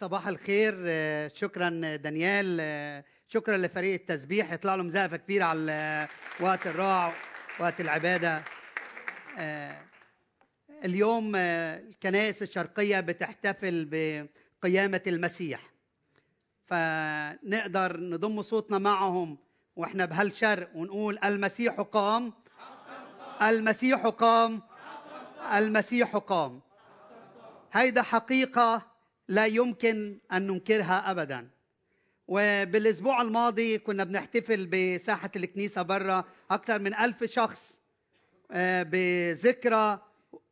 صباح الخير آه، شكرا دانيال آه، شكرا لفريق التسبيح. يطلع لهم زقفه كبيرة على وقت الراع وقت العبادة. آه، اليوم الكنائس الشرقية بتحتفل بقيامة المسيح. فنقدر نضم صوتنا معهم وإحنا بهالشرق ونقول المسيح قام المسيح قام المسيح قام. هيدا حقيقة لا يمكن أن ننكرها ابدا. وبالأسبوع الماضي كنا بنحتفل بساحة الكنيسة برا أكثر من ألف شخص آه، بذكرى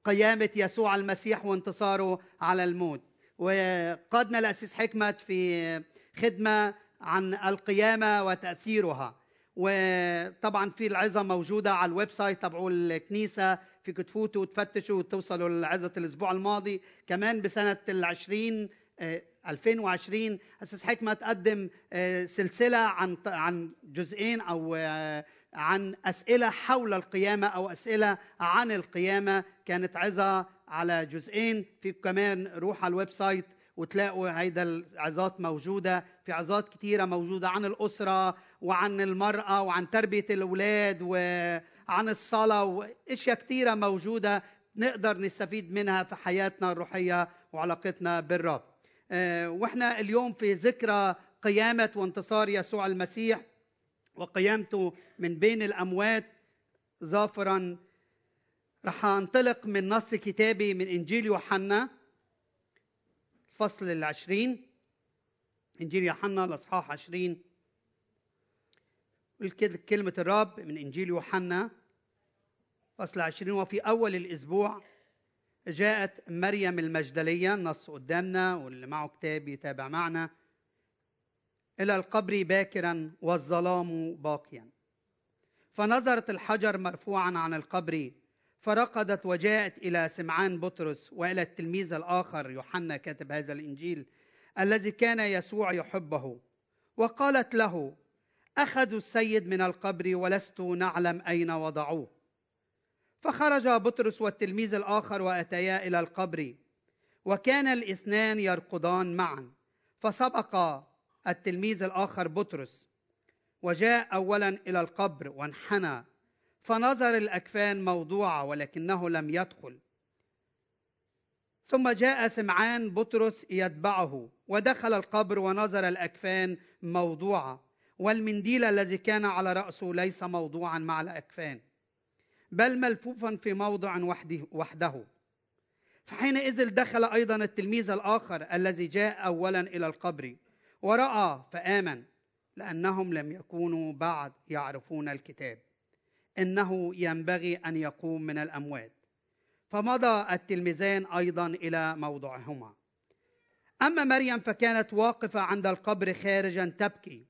قيامة يسوع المسيح وانتصاره على الموت. وقادنا القسيس حكمت في خدمة عن القيامة وتأثيرها. وطبعا في العظة موجودة على ال website تبعوا الكنيسة فيكم تفوتوا وتفتشوا وتوصلوا لعظه الأسبوع الماضي كمان بسنة ال20 2020 القسيس حكمت قدم آه، سلسلة عن عن جزئين أو آه، عن أسئلة حول القيامة أو أسئلة عن القيامة. كانت عظة على جزئين. في كمان روحوا على ال website وتلاقوا هيدا العظات موجودة. في عظات كثيرة موجودة عن الأسرة وعن المرأة وعن تربية الأولاد وعن الصلاة وأشياء كثيرة موجودة نقدر نستفيد منها في حياتنا الروحية وعلاقتنا بالرب. آه، وإحنا اليوم في ذكرى قيامة وانتصار يسوع المسيح وقيامته من بين الأموات ظافرا رح انطلق من نص كتابي من إنجيل يوحنا الفصل العشرين. إنجيل يوحنا الأصحاح عشرين. كلمة الرب من إنجيل يوحنا. فصل عشرين وفي أول الأسبوع جاءت مريم المجدلية النص قدامنا واللي معه كتاب يتابع معنا إلى القبر باكرا والظلام باقيا. فنظرت الحجر مرفوعا عن القبر فرقدت وجاءت إلى سمعان بطرس وإلى التلميذ الآخر يوحنا كاتب هذا الإنجيل الذي كان يسوع يحبه. وقالت له اخذوا السيد من القبر ولست نعلم أين وضعوه. فخرج بطرس والتلميذ الآخر وأتيا إلى القبر وكان الاثنان يرقدان معا فسبق التلميذ الآخر بطرس. وجاء اولا إلى القبر وانحنى فنظر الأكفان موضوعة ولكنه لم يدخل. ثم جاء سمعان بطرس يتبعه ودخل القبر ونظر الأكفان موضوعة والمنديل الذي كان على رأسه ليس موضوعا مع الأكفان. بل ملفوفا في موضع وحده, وحده. فحينئذ دخل أيضا التلميذ الآخر الذي جاء أولا إلى القبر ورأى فآمن لأنهم لم يكونوا بعد يعرفون الكتاب. إنه ينبغي أن يقوم من الأموات. فمضى التلميذان أيضا إلى موضعهما. أما مريم فكانت واقفة عند القبر خارجا تبكي.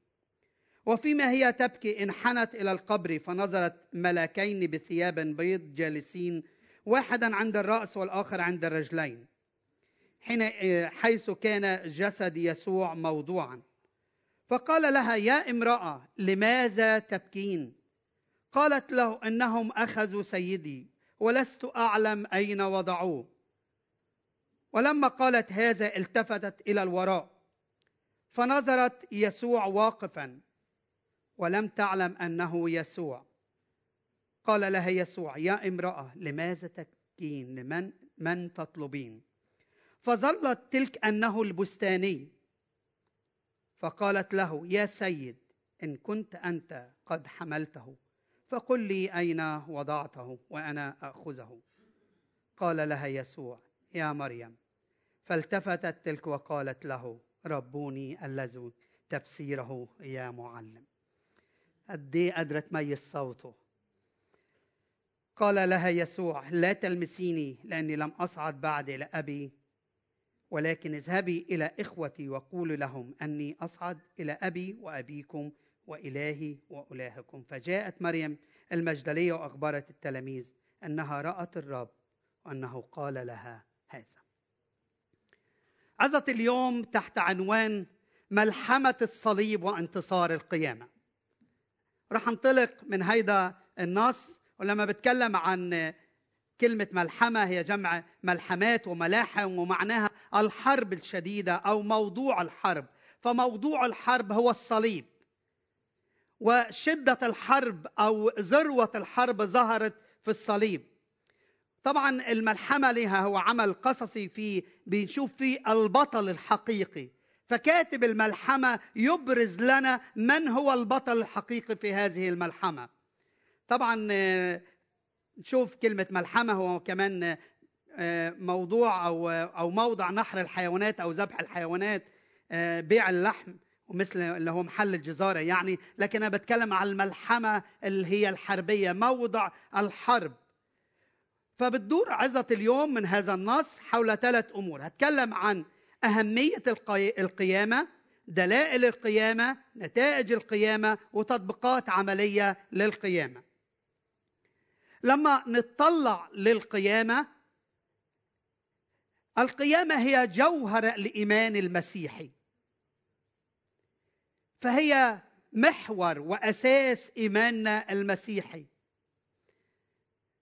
وفيما هي تبكي انحنت إلى القبر فنظرت ملاكين بثياب بيض جالسين واحدا عند الرأس والآخر عند الرجلين حين حيث كان جسد يسوع موضوعا. فقال لها يا امرأة لماذا تبكين؟ قالت له إنهم أخذوا سيدي ولست أعلم أين وضعوه. ولما قالت هذا التفتت إلى الوراء فنظرت يسوع واقفا. ولم تعلم أنه يسوع. قال لها يسوع يا امرأة لماذا تبكين؟ لمن من تطلبين؟ فظلت تلك أنه البستاني. فقالت له يا سيد إن كنت أنت قد حملته فقل لي أين وضعته وأنا أخذه. قال لها يسوع يا مريم. فالتفتت تلك وقالت له ربوني الذي تفسيره يا معلم. قد إيه قادرة تميز صوته. قال لها يسوع لا تلمسيني لأني لم أصعد بعد إلى ابي ولكن اذهبي إلى إخوتي وقولوا لهم أني أصعد إلى أبي وأبيكم وإلهي وإلهكم. فجاءت مريم المجدلية وأخبرت التلاميذ أنها رأت الرب وأنه قال لها هذا. عظت اليوم تحت عنوان ملحمة الصليب وانتصار القيامة. رح انطلق من هيدا النص ولما بتكلم عن كلمة ملحمة هي جمع ملحمات وملاحم ومعناها الحرب الشديدة أو موضوع الحرب. فموضوع الحرب هو الصليب. وشدة الحرب أو ذروة الحرب ظهرت في الصليب. طبعا الملحمة لها هو عمل قصصي في بنشوف فيه البطل الحقيقي. فكاتب الملحمة يبرز لنا من هو البطل الحقيقي في هذه الملحمة. طبعا آه، نشوف كلمة ملحمة هو كمان آه، موضوع أو أو موضع نحر الحيوانات أو ذبح الحيوانات آه، بيع اللحم ومثل اللي هو محل الجزارة يعني. لكن أنا بتكلم عن الملحمة اللي هي الحربية موضع الحرب. فبتدور عظة اليوم من هذا النص حول ثلاث أمور. هتكلم عن أهمية القيامة دلائل القيامة نتائج القيامة وتطبيقات عملية للقيامة. لما نتطلع للقيامة القيامة هي جوهر الإيمان المسيحي. فهي محور وأساس إيماننا المسيحي.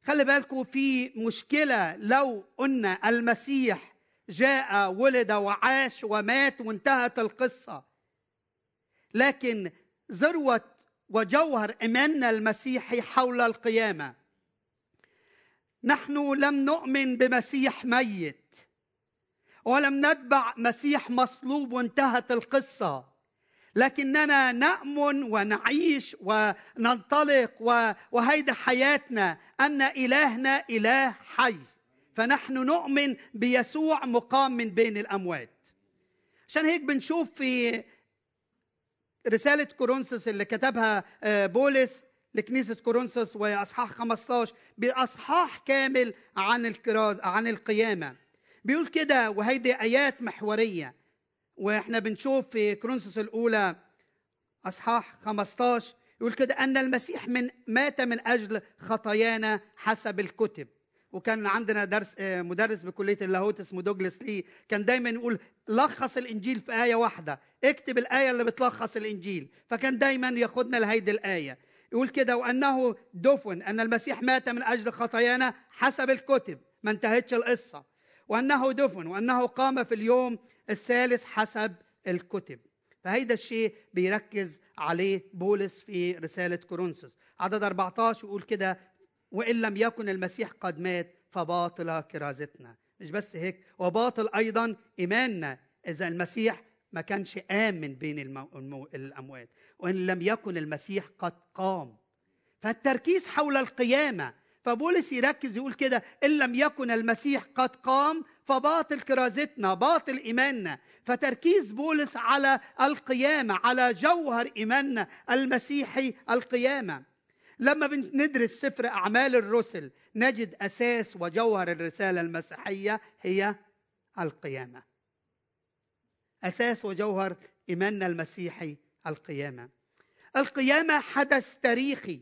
خلي بالكم في مشكلة لو قلنا المسيح جاء ولد وعاش ومات وانتهت القصة. لكن ذروة وجوهر إيماننا المسيحي حول القيامة. نحن لم نؤمن بمسيح ميت ولم نتبع مسيح مصلوب وانتهت القصة. لكننا نأمن ونعيش وننطلق وهيدا حياتنا أن إلهنا إله حي. فنحن نؤمن بيسوع مقام من بين الأموات. عشان هيك بنشوف في رسالة كورنثوس اللي كتبها آه، بولس لكنيسة كورنثوس وأصحاح 15 بأصحاح كامل عن الكراز عن القيامة. بيقول كده وهيدي آيات محورية. وإحنا بنشوف في كورنثوس الأولى إصحاح 15 يقول كده أن المسيح من مات من أجل خطايانا حسب الكتب. وكان عندنا درس آه، مدرس بكلية اللاهوت اسمه دوجلاس لي كان دايما يقول لخص الإنجيل في آية واحدة اكتب الآية اللي بتلخص الإنجيل. فكان دايما ياخدنا لهيدي الآية. يقول كده وأنه دفن أن المسيح مات من أجل خطايانا حسب الكتب ما انتهتش القصة. وأنه دفن وأنه قام في اليوم الثالث حسب الكتب. فهيدا الشيء بيركز عليه بولس في رسالة كورنثوس. عدد 14 يقول كده وإن لم يكن المسيح قد مات فباطلة كرازتنا. مش بس هيك وباطل أيضا إيماننا. إذا المسيح ما كانش قام من بين. الأموات. وإن لم يكن المسيح قد قام. فالتركيز حول القيامة. فبولس يركز يقول كده إن لم يكن المسيح قد قام فباطل كرازتنا باطل إيماننا. فتركيز بولس على القيامة على جوهر إيماننا المسيحي القيامة. لما بندرس سفر أعمال الرسل نجد أساس وجوهر الرسالة المسيحية هي القيامة. أساس وجوهر إيماننا المسيحي القيامة. القيامة حدث تاريخي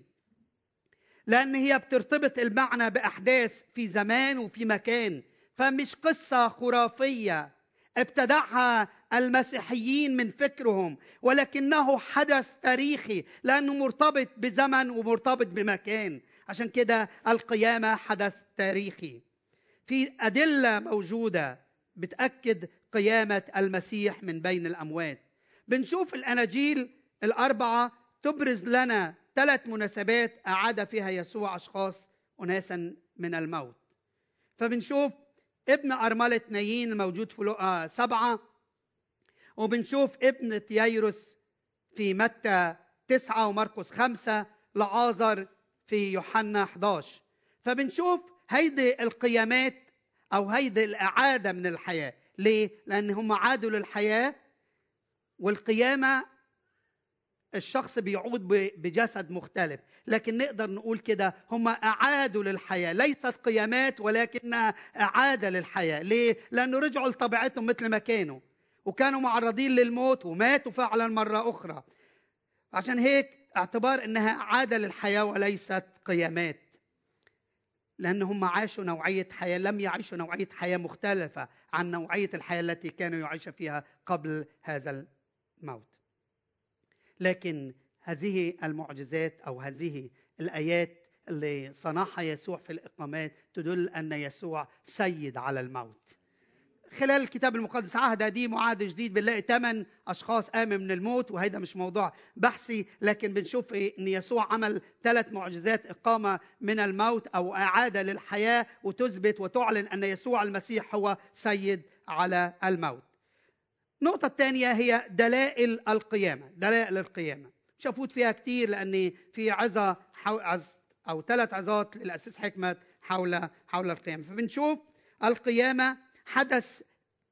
لأن هي بترتبط المعنى بأحداث في زمان وفي مكان فمش قصة خرافية ابتدعها المسيحيين من فكرهم ولكنه حدث تاريخي لأنه مرتبط بزمن ومرتبط بمكان. عشان كده القيامة حدث تاريخي. في أدلة موجودة بتأكد قيامة المسيح من بين الأموات. بنشوف الأناجيل الأربعة تبرز لنا ثلاث مناسبات أعاد فيها يسوع أشخاص أناسا من الموت. فبنشوف ابن أرملة نايين الموجود في لقا سبعة. وبنشوف ابن تييروس في متى تسعة ومرقس خمسة لعازر في يوحنا 11 فبنشوف هيدي القيامات أو هيدي الإعادة من الحياة. ليه؟ لأن هم عادوا للحياة والقيامة الشخص بيعود بجسد مختلف. لكن نقدر نقول كده هم أعادوا للحياة. ليست قيامات ولكنها إعادة للحياة. ليه؟ لأنه رجعوا لطبيعتهم مثل ما كانوا. وكانوا معرضين للموت وماتوا فعلا مرة أخرى. عشان هيك اعتبار إنها عادة للحياة وليست قيامات. لأن هم عاشوا نوعية حياة لم يعيشوا نوعية حياة مختلفة عن نوعية الحياة التي كانوا يعيشوا فيها قبل هذا الموت. لكن هذه المعجزات أو هذه الآيات اللي صنعها يسوع في الإقامات تدل أن يسوع سيد على الموت خلال الكتاب المقدس عهد قديم وعهد جديد بنلاقي ثمان أشخاص قاموا من الموت وهيدا مش موضوع بحثي لكن بنشوف إن يسوع عمل ثلاث معجزات إقامة من الموت أو إعادة للحياة وتثبت وتعلن أن يسوع المسيح هو سيد على الموت. النقطة الثانية هي دلائل القيامة، دلائل القيامة. مش هفوت فيها كتير لأن في عظة عز أو ثلاث عظات للأسيس حكمة حول حول القيامة، فبنشوف القيامة حدث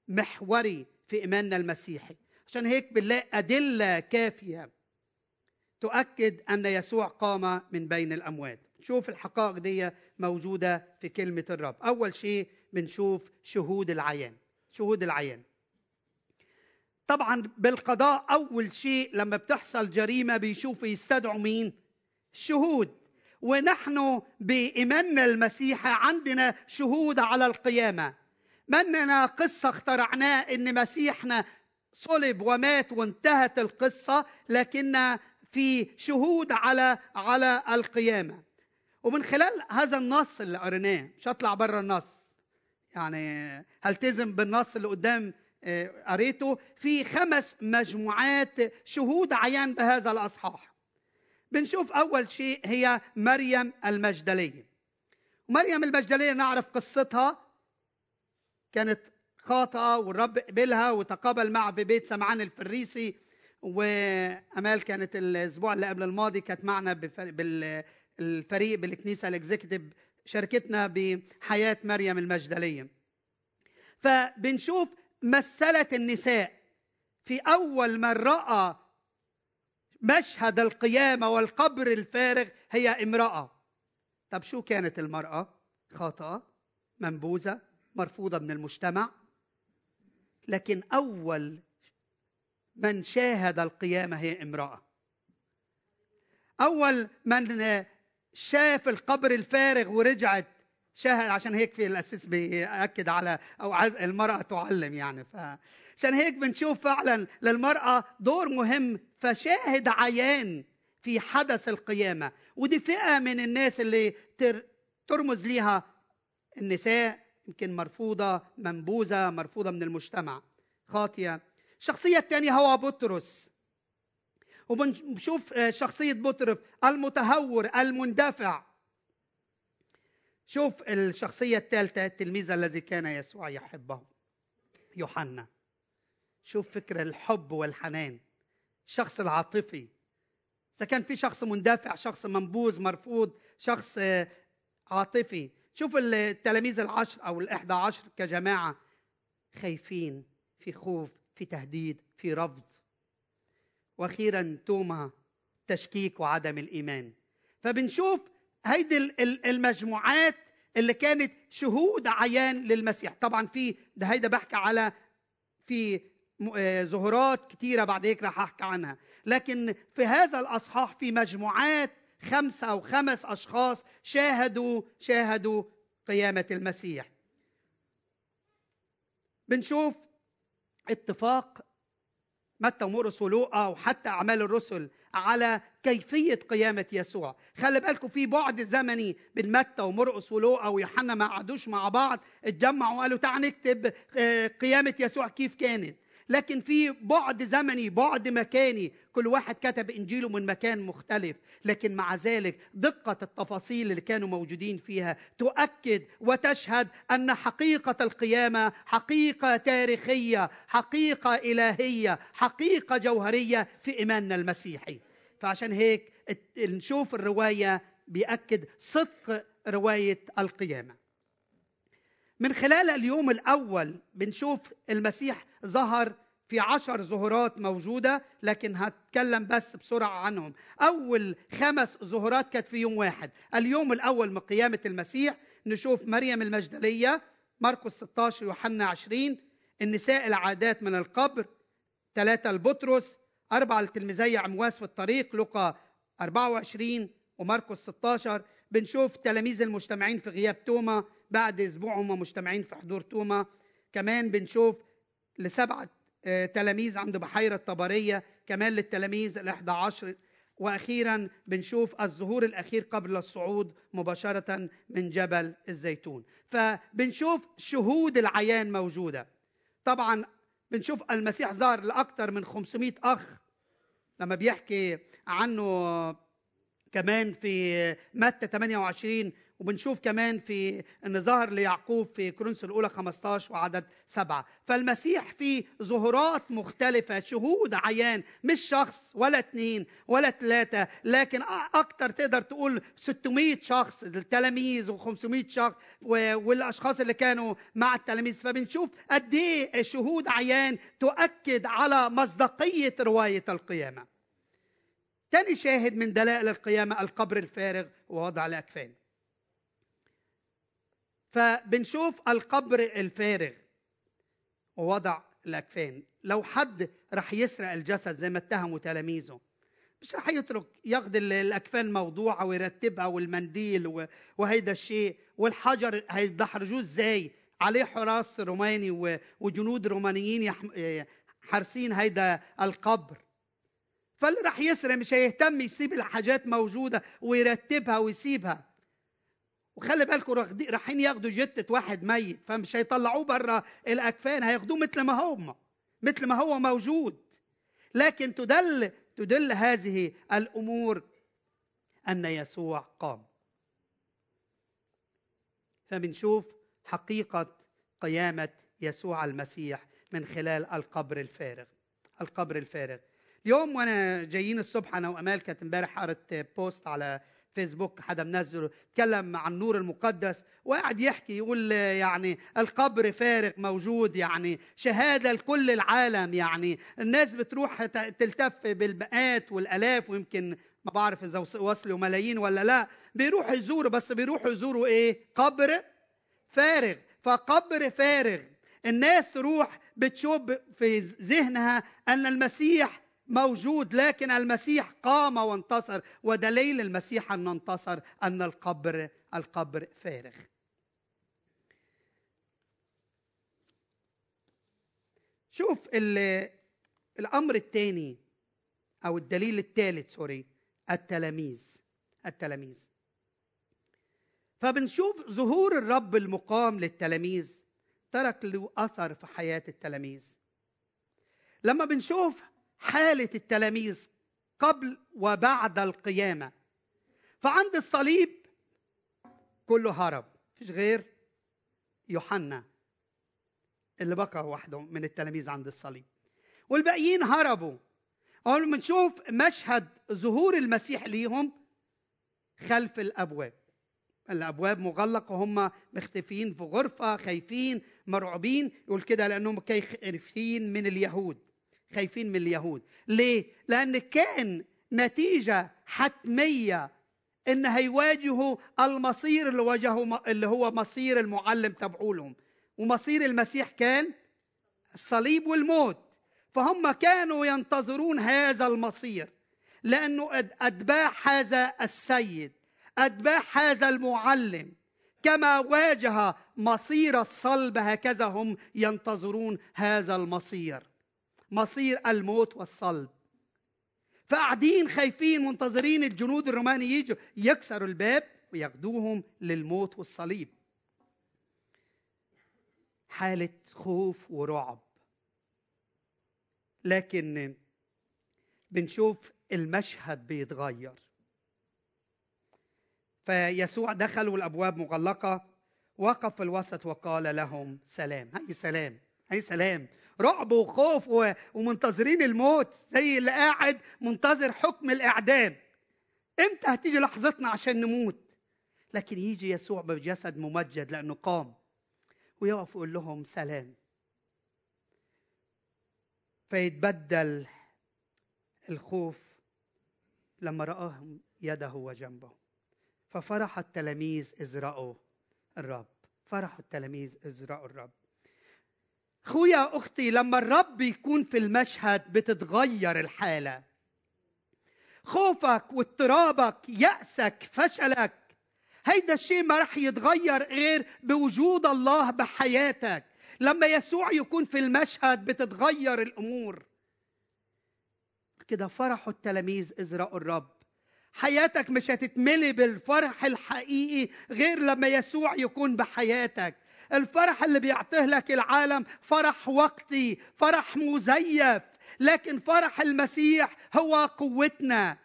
محوري في إيماننا المسيحي، عشان هيك بنلاقي أدلة كافية تؤكد أن يسوع قام من بين الأموات. شوف الحقائق دي موجودة في كلمة الرب. أول شيء بنشوف شهود العيان. شهود العيان. طبعا بالقضاء أول شيء لما بتحصل جريمة بيشوفوا يستدعوا مين؟ الشهود ونحن بإيماننا المسيحي عندنا شهود على القيامة. مننا قصة اخترعناه إن مسيحنا صلب ومات وانتهت القصة لكن في شهود على على القيامة. ومن خلال هذا النص اللي قريناه مش هطلع بره النص. يعني هلتزم بالنص اللي قدام قريته في خمس مجموعات شهود عيان بهذا الأصحاح. بنشوف أول شيء هي مريم المجدلية. مريم المجدلية نعرف قصتها. كانت خاطئة والرب قبلها وتقابل معها في بيت سمعان الفريسي. وأمال كانت الأسبوع اللي قبل الماضي كانت معنا بالفريق بالكنيسة الإكزيكتيف شاركتنا بحياة مريم المجدلية. فبنشوف مثلت النساء. في أول من رأى مشهد القيامة والقبر الفارغ هي امرأة. طب شو كانت المرأة؟ خاطئة منبوذة مرفوضة من المجتمع. لكن أول من شاهد القيامة هي امرأة. أول من شاف القبر الفارغ ورجعت شاهد عشان هيك في الاسيس بيأكد على أو المرأة تعلم يعني. ف عشان هيك بنشوف فعلا للمرأة دور مهم. فشاهد عيان في حدث القيامة. ودي فئة من الناس اللي ترمز ليها النساء يمكن مرفوضة منبوذة مرفوضة من المجتمع. خاطية. الشخصيه الثانية هو بطرس. وبنشوف شخصية بطرس المتهور المندفع. شوف الشخصية الثالثة التلميذ الذي كان يسوع يحبه يوحنا. شوف فكرة الحب والحنان. الشخص العاطفي. إذا كان في شخص مندفع شخص منبوذ مرفوض شخص عاطفي. شوف التلاميذ العشر أو الإحدى عشر كجماعة. خايفين في خوف في تهديد في رفض. وأخيرا توما تشكيك وعدم الإيمان. فبنشوف هيدي المجموعات اللي كانت شهود عيان للمسيح. طبعا في ده هيدا بحكي على في آه، ظهورات كثيرة بعد هيك رح أحكي عنها. لكن في هذا الأصحاح في مجموعات خمسة أو خمس أشخاص شاهدوا شاهدوا قيامة المسيح. بنشوف اتفاق متى ومرقس ولوقا وحتى أعمال الرسل على كيفية قيامة يسوع. خلي بالكم في بعد زمني بين متى ومرقس ولوقا ويوحنا ما قعدوش مع بعض اتجمعوا وقالوا تعال نكتب آه، قيامة يسوع كيف كانت. لكن في بعد زمني بعد مكاني كل واحد كتب إنجيله من مكان مختلف. لكن مع ذلك دقة التفاصيل اللي كانوا موجودين فيها تؤكد وتشهد أن حقيقة القيامة حقيقة تاريخية حقيقة إلهية حقيقة جوهرية في إيماننا المسيحي. فعشان هيك نشوف الرواية بيأكد صدق رواية القيامة. من خلال اليوم الأول بنشوف المسيح ظهر في عشر ظهورات موجودة لكن هتكلم بس بسرعة عنهم. أول خمس ظهورات كانت في يوم واحد. اليوم الأول من قيامة المسيح نشوف مريم المجدلية مرقس 16 يوحنا 20 النساء العادات من القبر ثلاثة البطرس أربعة التلميذية عمواس في الطريق لقى 24 ومرقس 16 بنشوف تلاميذ المجتمعين في غياب توما بعد أسبوع هم مجتمعين في حضور توما. كمان بنشوف لسبعة آه، تلاميذ عند بحيرة طبرية كمان للتلاميذ الإحدى عشر. وأخيرا بنشوف الظهور الأخير قبل الصعود مباشرة من جبل الزيتون. فبنشوف شهود العيان موجودة. طبعا بنشوف المسيح ظهر لأكثر من 500 أخ. لما بيحكي عنه كمان في متى 28 وبنشوف كمان في إن ظهر ليعقوب في كورنثوس الأولى 15 وعدد سبعة. فالمسيح في ظهورات مختلفة شهود عيان مش شخص ولا اثنين ولا ثلاثة لكن أكتر تقدر تقول 600 شخص التلاميذ و500 شخص والأشخاص اللي كانوا مع التلاميذ. فبنشوف قد إيه شهود عيان تؤكد على مصداقية رواية القيامة. تاني شاهد من دلائل القيامة القبر الفارغ ووضع الأكفان. فبنشوف القبر الفارغ ووضع الأكفان. لو حد رح يسرق الجسد زي ما اتهموا تلاميذه مش رح يترك ياخذ الأكفان موضوعه ويرتبها والمنديل وهيدا الشيء. والحجر هيدحرجوه إزاي؟ عليه حراس روماني وجنود رومانيين حارسين هيدا القبر. فاللي رح يسرق مش هيهتم يسيب الحاجات موجودة ويرتبها ويسيبها. وخلي بالكم رايحين ياخدوا جتة واحد ميت فمش هيطلعوه بره الأكفان هياخدوه مثل ما هم مثل ما هو موجود. لكن تدل تدل هذه الأمور أن يسوع قام. فبنشوف حقيقة قيامة يسوع المسيح من خلال القبر الفارغ. القبر الفارغ. اليوم وأنا جايين الصبح أنا وأمال كانت امبارح قرأت بوست على فيسبوك حدا منزله اتكلم عن النور المقدس وقعد يحكي يقول يعني القبر فارغ موجود يعني شهادة لكل العالم يعني الناس بتروح تلتف بالمئات والآلاف ويمكن ما بعرف إذا وصلوا ملايين ولا لا. بيروحوا يزوروا بس بيروحوا يزوروا إيه؟ قبر فارغ. فقبر فارغ الناس تروح بتشوف في ذهنها أن المسيح موجود لكن المسيح قام وانتصر ودليل المسيح أن انتصر أن القبر القبر فارغ. شوف الأمر الثاني أو الدليل الثالث سوري التلاميذ التلاميذ. فبنشوف ظهور الرب المقام للتلاميذ ترك له أثر في حياة التلاميذ. لما بنشوف حالة التلاميذ قبل وبعد القيامة. فعند الصليب كله هرب. فيش غير يوحنا اللي بقى وحده من التلاميذ عند الصليب. والباقيين هربوا. أول ما نشوف مشهد ظهور المسيح ليهم خلف الأبواب. الأبواب مغلقة وهم مختفين في غرفة خايفين مرعوبين. يقول كده لأنهم خايفين من اليهود. خايفين من اليهود. ليه؟ لأن كان نتيجة حتمية إن هيواجهوا المصير اللي واجهوا اللي هو مصير المعلم تبعولهم ومصير المسيح كان الصليب والموت. فهم كانوا ينتظرون هذا المصير لأنه أتباع هذا السيد أتباع هذا المعلم. كما واجه مصير الصلب هكذا هم ينتظرون هذا المصير. مصير الموت والصلب. فقاعدين خايفين منتظرين الجنود الروماني يجوا يكسروا الباب وياخدوهم للموت والصليب. حالة خوف ورعب. لكن بنشوف المشهد بيتغير. فيسوع دخل والابواب مغلقة وقف في الوسط وقال لهم سلام. هاي سلام. هاي سلام رعب وخوف ومنتظرين الموت زي اللي قاعد منتظر حكم الإعدام. إمتى هتيجي لحظتنا عشان نموت؟ لكن يجي يسوع بجسد ممجد لأنه قام. ويقف يقول لهم سلام. فيتبدل الخوف لما رآهم يده وجنبه. ففرح التلاميذ إذ رأوا الرب. فرح التلاميذ إذ رأوا الرب. خويا أختي لما الرب يكون في المشهد بتتغير الحالة. خوفك واضطرابك يأسك فشلك. هيدا الشيء ما رح يتغير غير بوجود الله بحياتك. لما يسوع يكون في المشهد بتتغير الأمور. كده فرحوا التلاميذ رأوا الرب. حياتك مش هتتملي بالفرح الحقيقي غير لما يسوع يكون بحياتك. الفرح اللي بيعطيه لك العالم فرح وقتي فرح مزيف. لكن فرح المسيح هو قوتنا.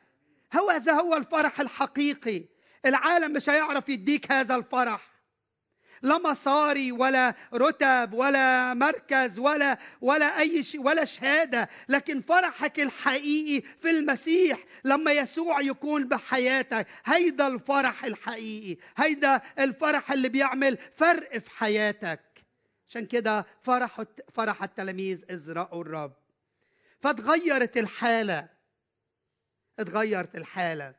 هو هذا هو الفرح الحقيقي. العالم مش هيعرف يديك هذا الفرح. لا مصاري ولا رتب ولا مركز ولا ولا أي شيء ولا شهادة. لكن فرحك الحقيقي في المسيح لما يسوع يكون بحياتك. هيدا الفرح الحقيقي. هيدا الفرح اللي بيعمل فرق في حياتك. عشان كده فرح فرح التلاميذ اذ راوا الرب. فتغيرت الحالة. اتغيرت الحالة.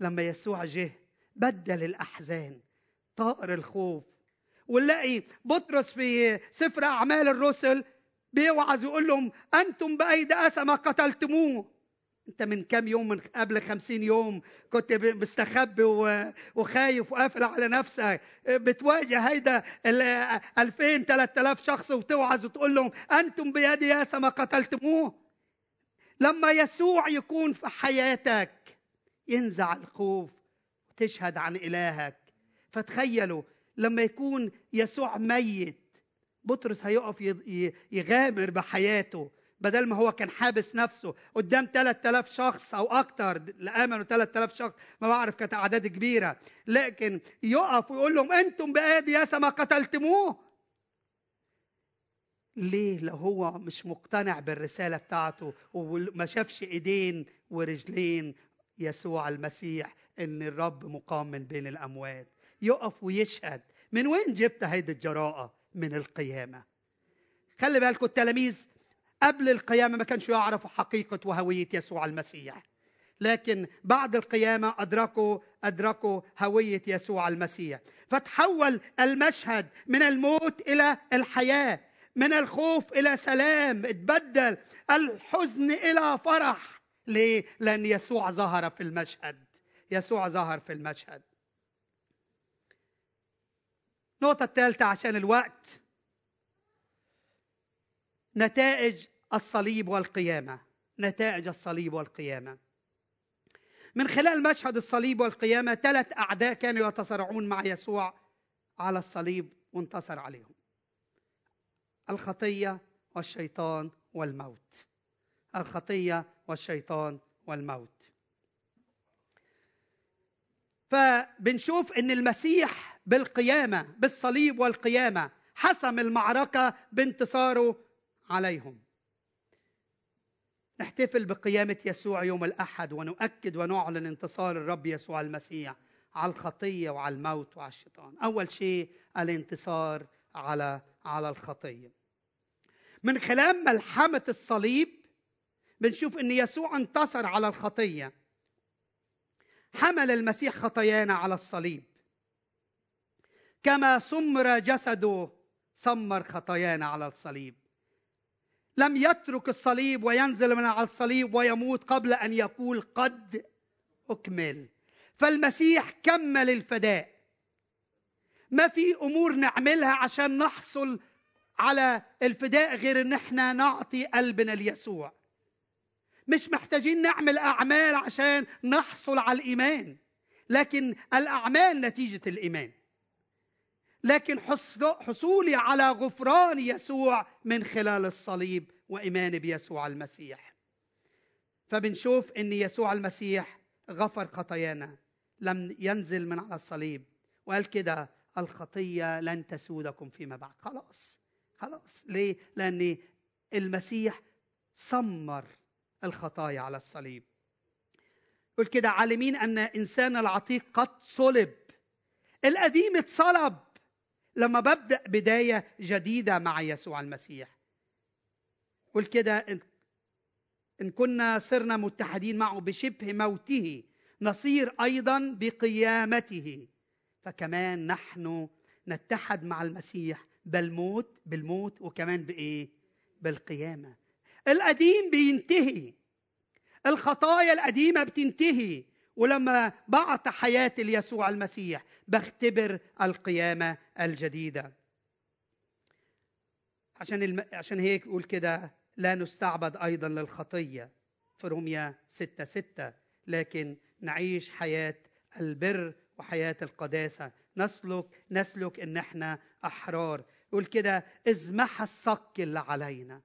لما يسوع جه بدل الأحزان. طائر الخوف. ونلاقي بطرس في سفر أعمال الرسل بيوعظ يقول لهم أنتم بأيدي أسى قتلتموه. أنت من كام يوم من قبل خمسين يوم كنت مستخبي وخايف وقافل على نفسك. بتواجه هيدا ألفين ثلاثة آلاف شخص وتوعظ وتقول لهم أنتم بيد ياسا ما قتلتموه. لما يسوع يكون في حياتك ينزع الخوف وتشهد عن إلهك. فتخيلوا لما يكون يسوع ميت بطرس هيقف يغامر بحياته بدل ما هو كان حابس نفسه قدام 3000 شخص أو أكتر لامنوا 3000 شخص ما بعرف كانت أعداد كبيرة. لكن يقف ويقول لهم أنتم بآدي يا ما قتلتموه. ليه؟ لو هو مش مقتنع بالرسالة بتاعته وما شافش إيدين ورجلين يسوع المسيح إن الرب مقام من بين الأموات. يقف ويشهد. من وين جبت هيدي الجراءة من القيامة؟ خلي بالكم التلاميذ قبل القيامة ما كانش يعرفوا حقيقة وهوية يسوع المسيح. لكن بعد القيامة أدركوا أدركوا هوية يسوع المسيح. فتحول المشهد من الموت إلى الحياة من الخوف إلى سلام اتبدل الحزن إلى فرح. ليه؟ لأن يسوع ظهر في المشهد. يسوع ظهر في المشهد. النقطة الثالثة عشان الوقت. نتائج الصليب والقيامة. نتائج الصليب والقيامة. من خلال مشهد الصليب والقيامة ثلاث أعداء كانوا يتصارعون مع يسوع على الصليب وانتصر عليهم. الخطية والشيطان والموت. الخطية والشيطان والموت. فبنشوف إن المسيح بالقيامة بالصليب والقيامة. حسم المعركة بانتصاره عليهم. نحتفل بقيامة يسوع يوم الأحد ونؤكد ونعلن انتصار الرب يسوع المسيح على الخطية وعلى الموت وعلى الشيطان. أول شيء الانتصار على على الخطية. من خلال ملحمة الصليب بنشوف إن يسوع انتصر على الخطية. حمل المسيح خطايانا على الصليب. كما سمر جسده سمر خطايانا على الصليب. لم يترك الصليب وينزل من على الصليب ويموت قبل أن يقول قد أكمل. فالمسيح كمل الفداء. ما في أمور نعملها عشان نحصل على الفداء غير إن إحنا نعطي قلبنا ليسوع. مش محتاجين نعمل أعمال عشان نحصل على الإيمان لكن الأعمال نتيجة الإيمان. لكن حصولي على غفران يسوع من خلال الصليب وإيماني بيسوع المسيح. فبنشوف إن يسوع المسيح غفر خطايانا لم ينزل من على الصليب وقال كده الخطية لن تسودكم فيما بعد. خلاص خلاص. ليه؟ لأن المسيح سمر الخطايا على الصليب. يقول كده عالمين أن إنسان العتيق قد صلب القديم اتصلب لما ببدأ بداية جديدة مع يسوع المسيح. يقول كده إن كنا صرنا متحدين معه بشبه موته نصير أيضا بقيامته. فكمان نحن نتحد مع المسيح بالموت بالموت وكمان بإيه؟ بالقيامة. القديم بينتهي. الخطايا القديمة بتنتهي. ولما بعت حياتي ليسوع المسيح بختبر القيامة الجديدة. عشان الم... عشان هيك يقول كده لا نستعبد أيضا للخطية. في روميا ستة ستة لكن نعيش حياة البر وحياة القداسة. نسلك نسلك إن إحنا أحرار. يقول كده ازمح الصك اللي علينا.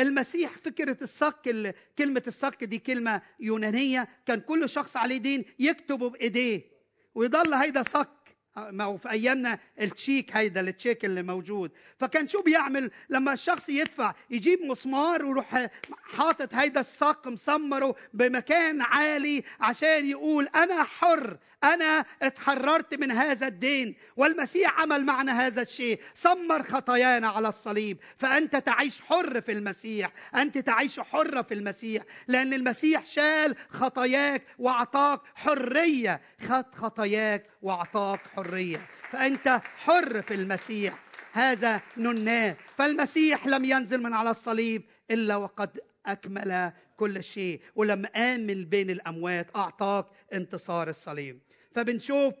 المسيح فكرة الصك كلمة الصك دي كلمة يونانية. كان كل شخص عليه دين يكتبه بإيديه. ويضل هيدا صك ما هو في أيامنا التشيك هيدا التشيك اللي موجود. فكان شو بيعمل؟ لما الشخص يدفع يجيب مسمار ويروح حاطط هيدا الصك مسمره بمكان عالي عشان يقول أنا حر أنا اتحررت من هذا الدين والمسيح عمل معنا هذا الشيء. سمر خطايانا على الصليب. فأنت تعيش حر في المسيح. أنت تعيش حره في المسيح. لأن المسيح شال خطاياك وأعطاك حرية. خد خطاياك واعطاك حرية. فأنت حر في المسيح. هذا نناه. فالمسيح لم ينزل من على الصليب إلا وقد أكمل كل شيء. ولما قام من بين الأموات. أعطاك انتصار الصليب. فبنشوف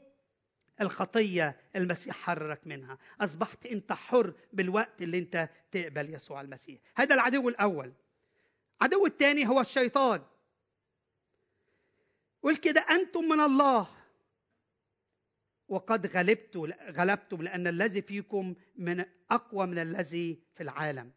الخطية المسيح حررك منها. أصبحت أنت حر بالوقت اللي أنت تقبل يسوع المسيح. هذا العدو الأول. العدو الثاني هو الشيطان. قل كده أنتم من الله. وقد غلبت غلبتم لأن الذي فيكم من أقوى من الذي في العالم.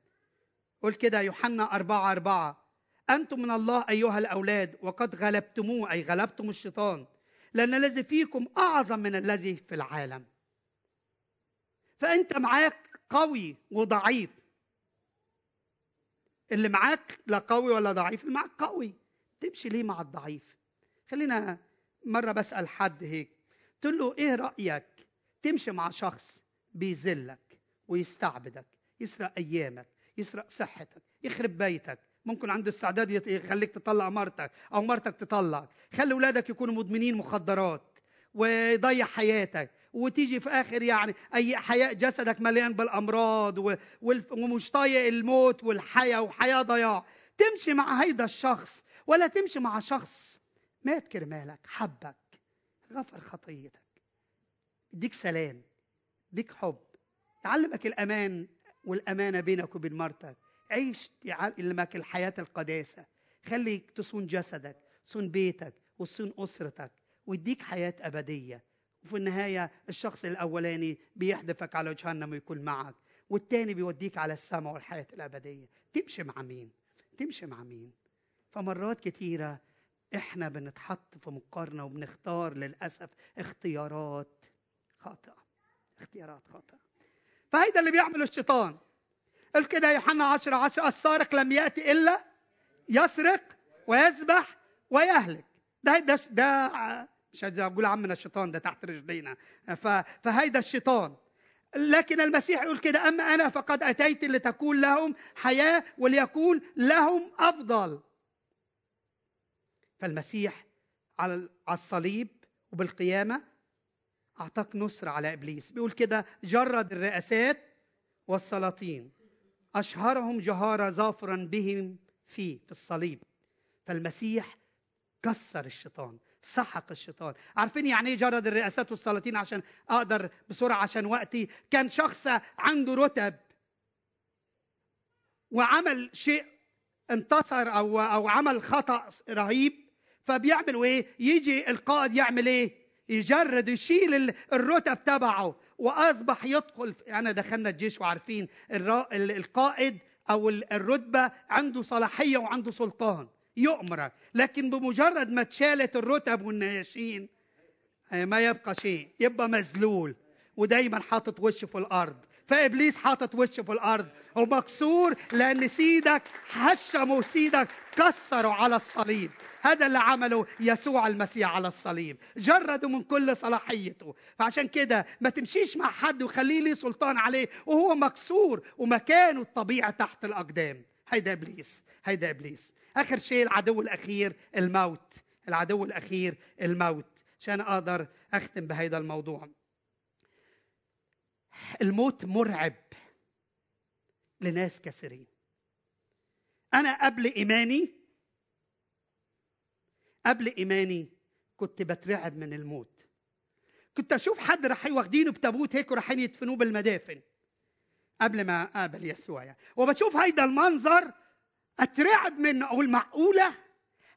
قل كده يوحنا أربعة أربعة. أنتم من الله أيها الأولاد وقد غلبتموه أي غلبتم الشيطان لأن الذي فيكم أعظم من الذي في العالم. فأنت معاك قوي وضعيف. اللي معاك لا قوي ولا ضعيف اللي معاك قوي. تمشي ليه مع الضعيف؟ خلينا مرة بسأل حد هيك. قلت له إيه رأيك تمشي مع شخص بيذلك ويستعبدك يسرق أيامك يسرق صحتك يخرب بيتك ممكن عنده استعداد يخليك تطلع مرتك أو مرتك تطلع خلي أولادك يكونوا مدمنين مخدرات ويضيع حياتك وتيجي في آخر يعني أي حياة جسدك مليان بالأمراض ومش طايق الموت والحياة وحياة ضياع. تمشي مع هيدا الشخص ولا تمشي مع شخص مات كرمالك حبك. غفر خطيتك. يديك سلام يديك حب يعلمك الأمان والأمانة بينك وبين مرتك. عيش يعلمك الحياة القداسة. خليك تصون جسدك صون بيتك وصون أسرتك ويديك حياة أبدية. وفي النهاية الشخص الأولاني بيحدفك على جهنم ويكون معك والتاني بيوديك على السماء والحياة الأبدية. تمشي مع مين؟ تمشي مع مين؟ فمرات كثيرة إحنا بنتحط في مقارنة وبنختار للأسف اختيارات خاطئة اختيارات خاطئة. فهيدا اللي بيعمله الشيطان. قال كده يوحنا 10 10 السارق لم يأتي إلا يسرق ويذبح ويهلك. ده ده ده مش عايز أقول عمنا الشيطان ده تحت رجلينا. فهيدا الشيطان. لكن المسيح يقول كده أما أنا فقد أتيت لتكون لهم حياة وليكون لهم أفضل. فالمسيح على الصليب وبالقيامة أعطاك نصر على إبليس. بيقول كده جرد الرئاسات والسلاطين أشهرهم جهارة ظافرا بهم فيه في الصليب. فالمسيح كسر الشيطان سحق الشيطان. عارفين يعني إيه جرد الرئاسات والسلاطين؟ عشان أقدر بسرعة عشان وقتي. كان شخص عنده رتب وعمل شيء انتصر أو أو عمل خطأ رهيب. فبيعملوا إيه؟ يجي القائد يعمل إيه؟ يجرد يشيل الرتب تبعه وأصبح يدخل أنا دخلنا الجيش وعارفين القائد أو الرتبة عنده صلاحية وعنده سلطان يؤمرك لكن بمجرد ما اتشالت الرتب والنياشين ما يبقى شيء يبقى مذلول ودايما حاطط وشه في الأرض. فإبليس حاطط وشه في الأرض ومكسور لأن سيدك هشموا سيدك كسروا على الصليب. هذا اللي عمله يسوع المسيح على الصليب. جرده من كل صلاحيته. فعشان كده ما تمشيش مع حد وخليه لي سلطان عليه وهو مكسور ومكانه الطبيعي تحت الأقدام. هيدا إبليس هيدا إبليس. آخر شيء العدو الأخير الموت. العدو الأخير الموت. عشان أقدر أختم بهذا الموضوع. الموت مرعب لناس كثيرين. أنا قبل إيماني قبل إيماني كنت بترعب من الموت. كنت أشوف حد راح واخدينه بتابوت هيك ورايحين يدفنوه بالمدافن قبل ما أقابل يسوع. يعني وبشوف هيدا المنظر أترعب منه. أقول معقولة؟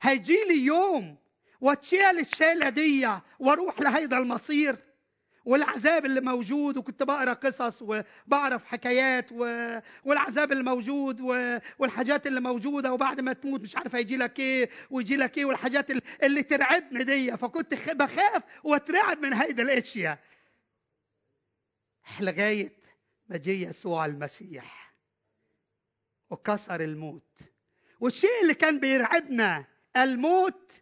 هيجي لي يوم وأتشال الشاله دي وأروح لهيدا المصير؟ والعذاب اللي موجود وكنت بقرأ قصص وبعرف حكايات و... والعذاب اللي موجود و... والحاجات اللي موجودة وبعد ما تموت مش عارف هيجي لك إيه ويجي لك إيه والحاجات اللي, اللي ترعبني دي. فكنت خ... بخاف واترعب من هيدا الأشياء. لغاية ما جه يسوع المسيح وكسر الموت. والشيء اللي كان بيرعبنا الموت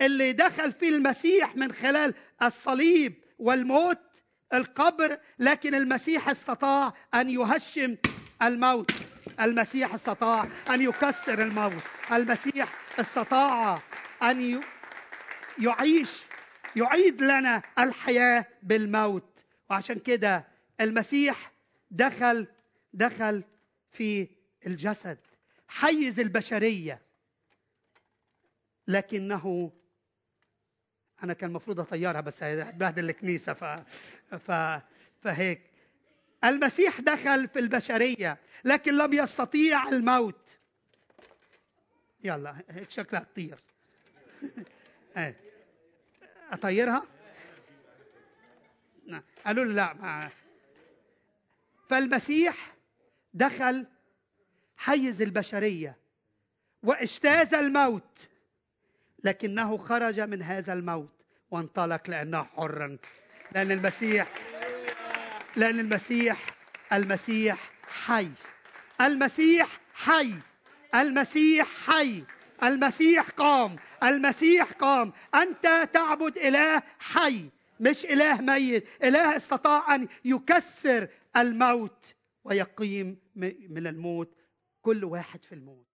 اللي دخل فيه المسيح من خلال الصليب والموت القبر لكن المسيح استطاع أن يهشم الموت. المسيح استطاع أن يكسر الموت. المسيح استطاع أن يعيش يعيد لنا الحياة بالموت. وعشان كده المسيح دخل دخل في الجسد حيز البشرية لكنه أنا كان المفروض أطيرها بس هتبهدل الكنيسة ف... ف... فهيك. المسيح دخل في البشرية لكن لم يستطيع الموت. يلا هيك شكلها تطير. أطيرها؟ قالوا لي لا ما. فالمسيح دخل حيز البشرية واجتاز الموت لكنه خرج من هذا الموت. وانطلق لأنه حرا لأن المسيح لأن المسيح المسيح حي. المسيح حي. المسيح حي. المسيح قام. المسيح قام. أنت تعبد إله حي مش إله ميت. إله استطاع أن يكسر الموت ويقيم من الموت كل واحد في الموت.